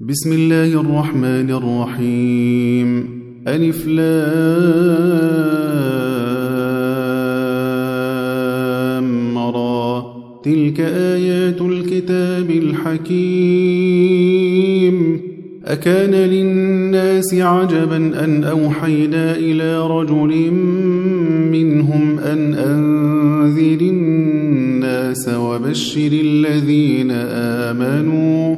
بسم الله الرحمن الرحيم. ألف لام را تلك آيات الكتاب الحكيم. أكان للناس عجبا أن أوحينا إلى رجل منهم أن أنذر الناس وبشر الذين آمنوا.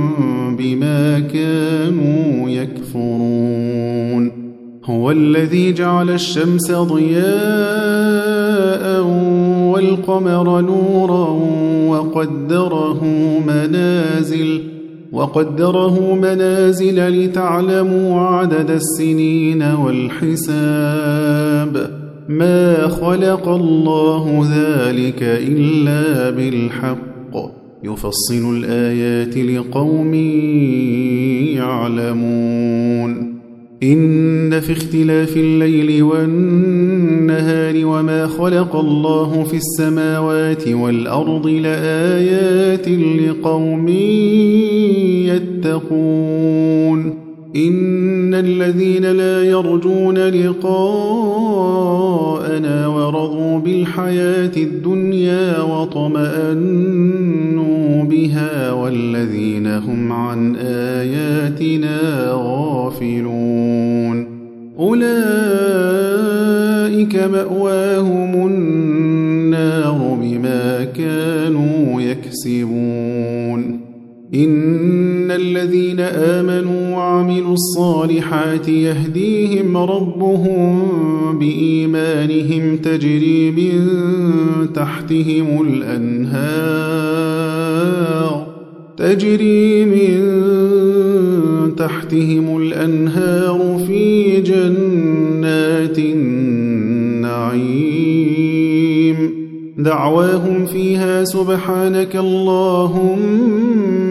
بما كانوا يكفرون. هو الذي جعل الشمس ضياء والقمر نورا وقدره منازل وقدره منازل لتعلموا عدد السنين والحساب. ما خلق الله ذلك إلا بالحق. يفصل الآيات لقوم يعلمون. إن في اختلاف الليل والنهار وما خلق الله في السماوات والأرض لآيات لقوم يتقون. إن الذين لا يرجون لقاءنا ورضوا بالحياة الدنيا وطمأنوا بها والذين هم عن آياتنا غافلون. أولئك مأواهم النار بما كانوا يكسبون. إن الذين آمنوا وعملوا الصالحات يهديهم ربهم بإيمانهم تجري من تحتهم الأنهار تجري من تحتهم الأنهار في جنات النعيم دعواهم فيها سبحانك اللهم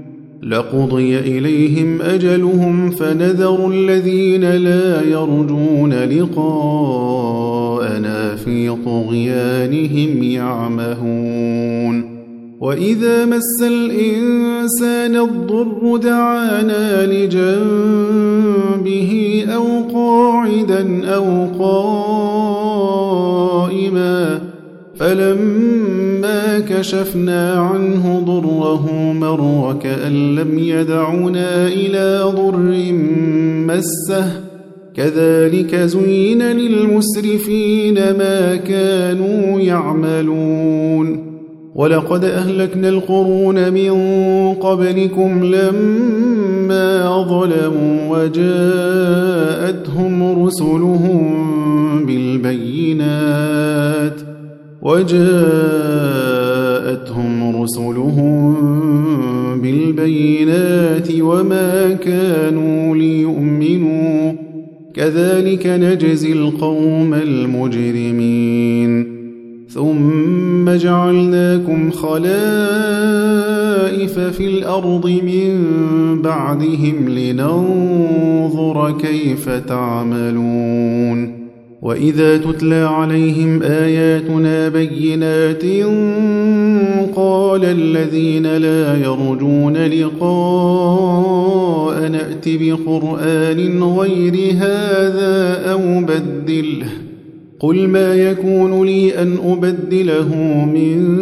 لقضي إليهم أجلهم فنذر الذين لا يرجون لقاءنا في طغيانهم يعمهون. وإذا مس الإنسان الضر دعانا لجنبه أو قاعدا أو قائما فلما كشفنا عنه ضره مر كأن لم يدعنا إلى ضر مسه. كذلك زين للمسرفين ما كانوا يعملون. ولقد أهلكنا القرون من قبلكم لما ظلموا وجاءتهم رسلهم بالبينات. وجاءتهم رسلهم بالبينات وما كانوا ليؤمنوا. كذلك نجزي القوم المجرمين. ثم جعلناكم خلائف في الأرض من بعدهم لننظر كيف تعملون. وإذا تتلى عليهم آياتنا بينات قال الذين لا يرجون لقاء نأت بقرآن غير هذا أو بدله قل ما يكون لي أن أبدله من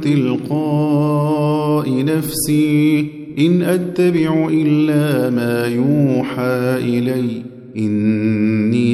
تلقاء نفسي إن أتبع إلا ما يوحى إلي إني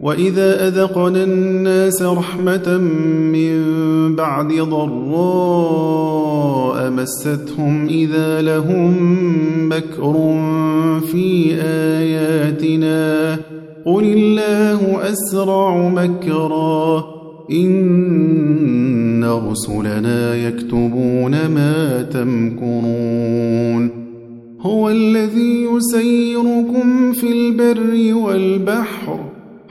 وإذا أذقنا الناس رحمة من بعد ضراء مستهم إذا لهم مكر في آياتنا. قل الله أسرع مكرا. إن رسلنا يكتبون ما تمكرون. هو الذي يسيركم في البر والبحر.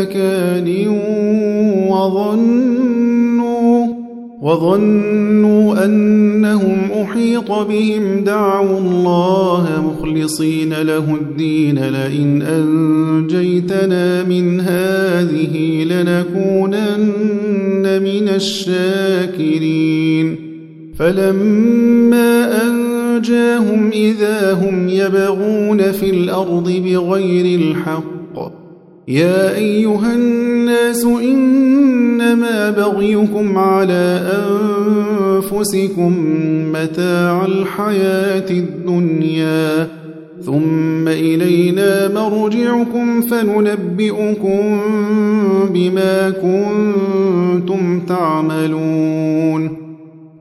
مكان وظنوا وظنوا أنهم أحيط بهم. دعوا الله مخلصين له الدين. لئن أنجيتنا من هذه لنكونن من الشاكرين. فلما أنجاهم إذا هم يبغون في الأرض بغير الحق يا أيها الناس إنما بغيكم على أنفسكم متاع الحياة الدنيا ثم إلينا مرجعكم فننبئكم بما كنتم تعملون.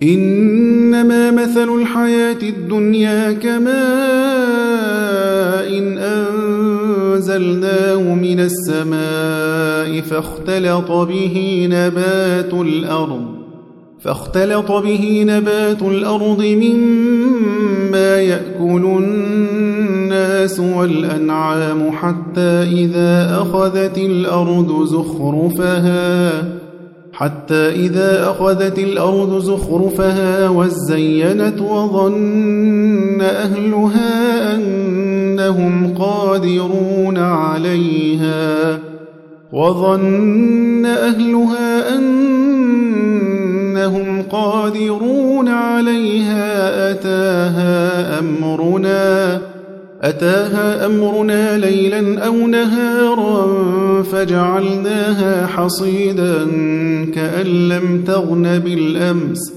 إنما مثل الحياة الدنيا كماء إن أنزلناه من السماء فاختلط به نبات الأرض فاختلط به نبات الأرض مما يأكل الناس والأنعام حتى إذا أخذت الأرض زخرفها حتى إذا أخذت الأرض زخرفها وزينت وظن أهلها أنهم قادرون عليها وظن أهلها أنهم قادرون عليها أتاها أمرنا أتاها أمرنا ليلا أو نهارا فجعلناها حصيدا كأن لم تغن بالأمس.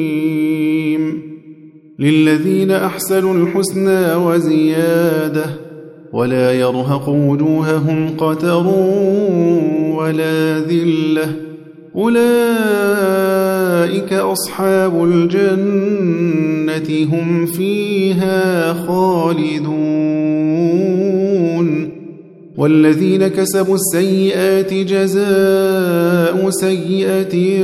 للذين أحسنوا الحسنى وزيادة ولا يرهق وجوههم قتر ولا ذلة أولئك أصحاب الجنة هم فيها خالدون والذين كسبوا السيئات جزاء سيئة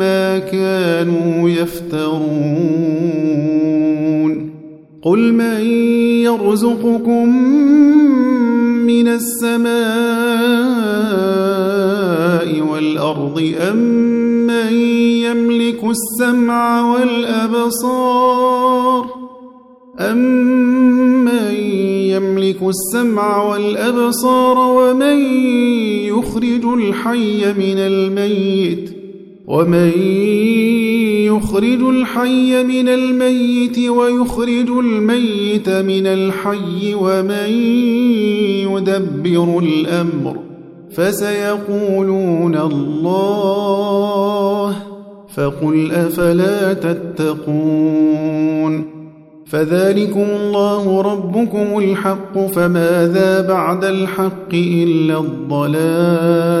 ما كانوا يفترون. قل من يرزقكم من السماء والأرض أم من يملك السمع والأبصار أمن يملك السمع والأبصار ومن يخرج الحي من الميت ومن يخرج الحي من الميت ويخرج الميت من الحي ومن يدبر الأمر فسيقولون الله فقل أفلا تتقون فذلكم الله ربكم الحق فماذا بعد الحق إلا الضلال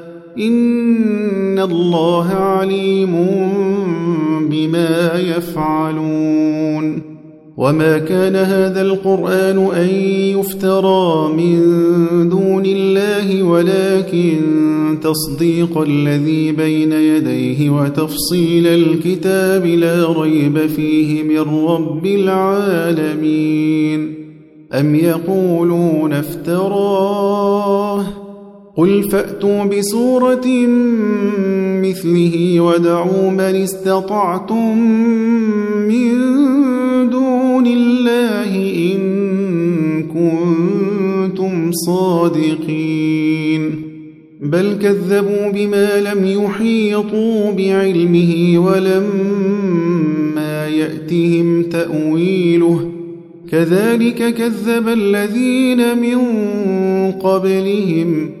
إن الله عليم بما يفعلون وما كان هذا القرآن أن يفترى من دون الله ولكن تصديق الذي بين يديه وتفصيل الكتاب لا ريب فيه من رب العالمين أم يقولون افتراه قل فأتوا بسورة مثله ودعوا من استطعتم من دون الله إن كنتم صادقين. بل كذبوا بما لم يحيطوا بعلمه ولما يأتهم تأويله. كذلك كذب الذين من قبلهم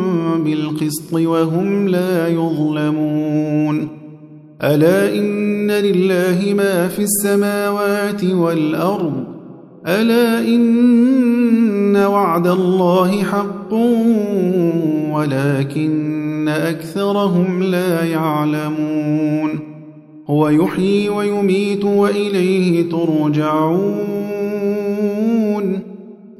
بالقسط وهم لا يظلمون. ألا إن لله ما في السماوات والأرض؟ ألا إن وعد الله حق ولكن أكثرهم لا يعلمون. هو يحيي ويميت وإليه ترجعون.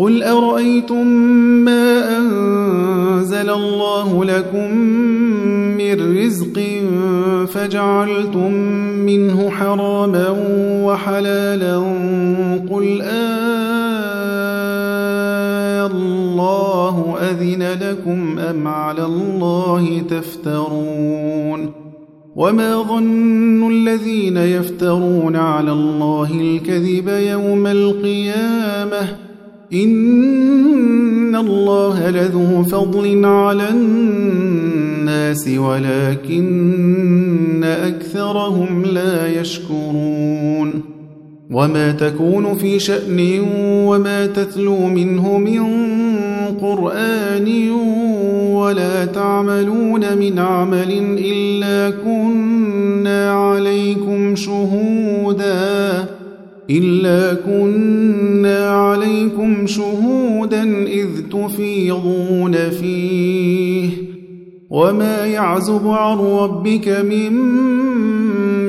قل أرأيتم ما أنزل الله لكم من رزق فجعلتم منه حراما وحلالا قل الله أذن لكم أم على الله تفترون وما ظن الذين يفترون على الله الكذب يوم القيامة إن الله لذو فضل على الناس ولكن أكثرهم لا يشكرون وما تكون في شأن وما تتلو منه من قرآن ولا تعملون من عمل إلا كنا عليكم شهوداً إلا كنا عليكم شهودا إذ تفيضون فيه وما يعزب عن ربك من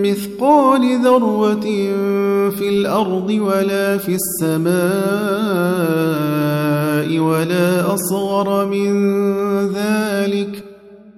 مثقال ذرة في الأرض ولا في السماء ولا أصغر من ذلك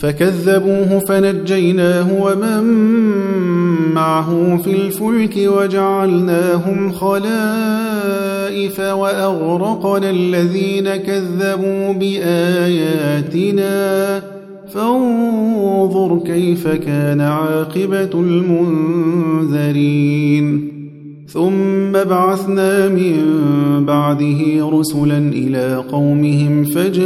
فكذبوه فنجيناه ومن معه في الفلك وجعلناهم خلائف وأغرقنا الذين كذبوا بآياتنا. فانظر كيف كان عاقبة المنذرين. ثم بعثنا من بعده رسلا إلى قومهم فجاءوهم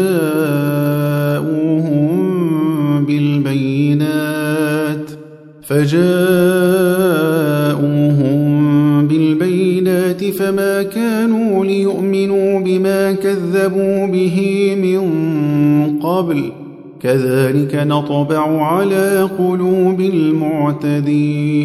بالبينات فجاءوهم بالبينات فما كانوا ليؤمنوا بما كذبوا به من قبل كذلك نطبع على قلوب المعتدين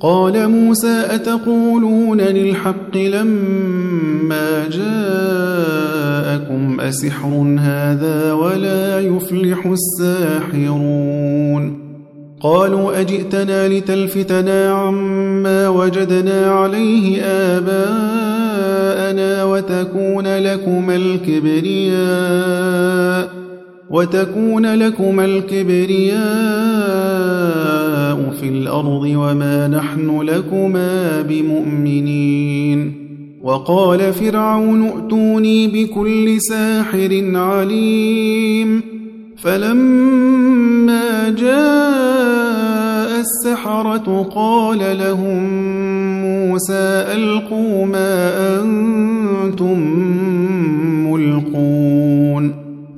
قال موسى أتقولون للحق لما جاءكم أسحر هذا ولا يفلح الساحرون قالوا أجئتنا لتلفتنا عما وجدنا عليه آباءنا وتكون لكم الكبرياء وتكون لكم الكبرياء في الأرض وما نحن لكما بمؤمنين وقال فرعون ائتوني بكل ساحر عليم فلما جاء السحرة قال لهم موسى ألقوا ما أنتم ملقون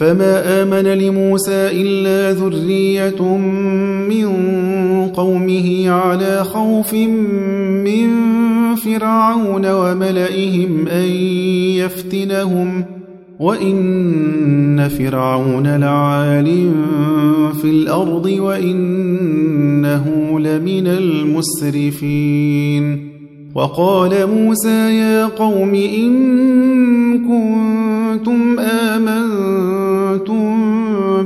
فما آمن لموسى إلا ذرية من قومه على خوف من فرعون وملئهم أن يفتنهم وإن فرعون لعال في الأرض وإنه لمن المسرفين وقال موسى يا قوم إن كنتم آمنتم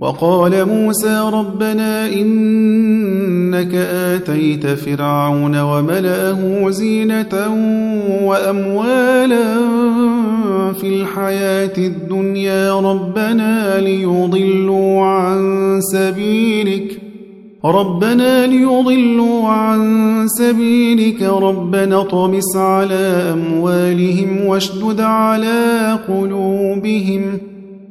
وقال موسى ربنا إنك آتيت فرعون وملأه زينة وأموالا في الحياة الدنيا ربنا ليضلوا عن سبيلك ربنا ليضلوا عن سبيلك ربنا طمس على أموالهم واشدد على قلوبهم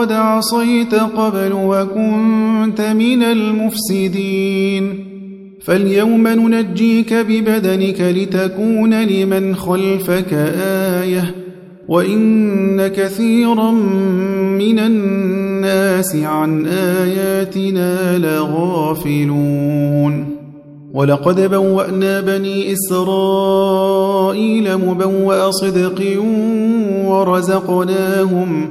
وقد عصيت قبل وكنت من المفسدين. فاليوم ننجيك ببدنك لتكون لمن خلفك آية وإن كثيرا من الناس عن آياتنا لغافلون. ولقد بوأنا بني إسرائيل مبوأ صدق ورزقناهم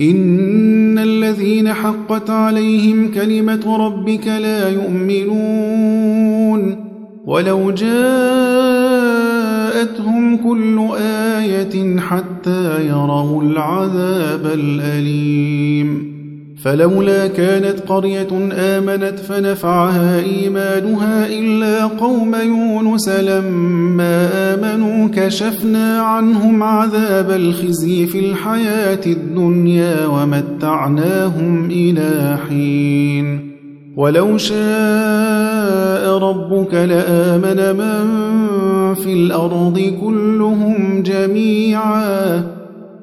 إن الذين حقت عليهم كلمة ربك لا يؤمنون. ولو جاءتهم كل آية حتى يروا العذاب الأليم. فلولا كانت قرية آمنت فنفعها إيمانها إلا قوم يونس لما آمنوا كشفنا عنهم عذاب الخزي في الحياة الدنيا ومتعناهم إلى حين. ولو شاء ربك لآمن من في الأرض كلهم جميعا.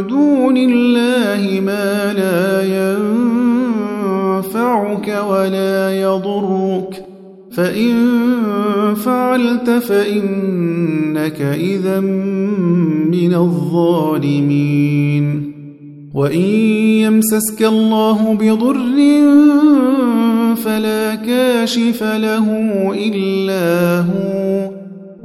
دون الله ما لا ينفعك ولا يضرك. فإن فعلت فإنك إذا من الظالمين. وإن يمسسك الله بضر فلا كاشف له إلا هو.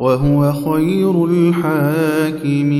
وهو خير الحاكمين.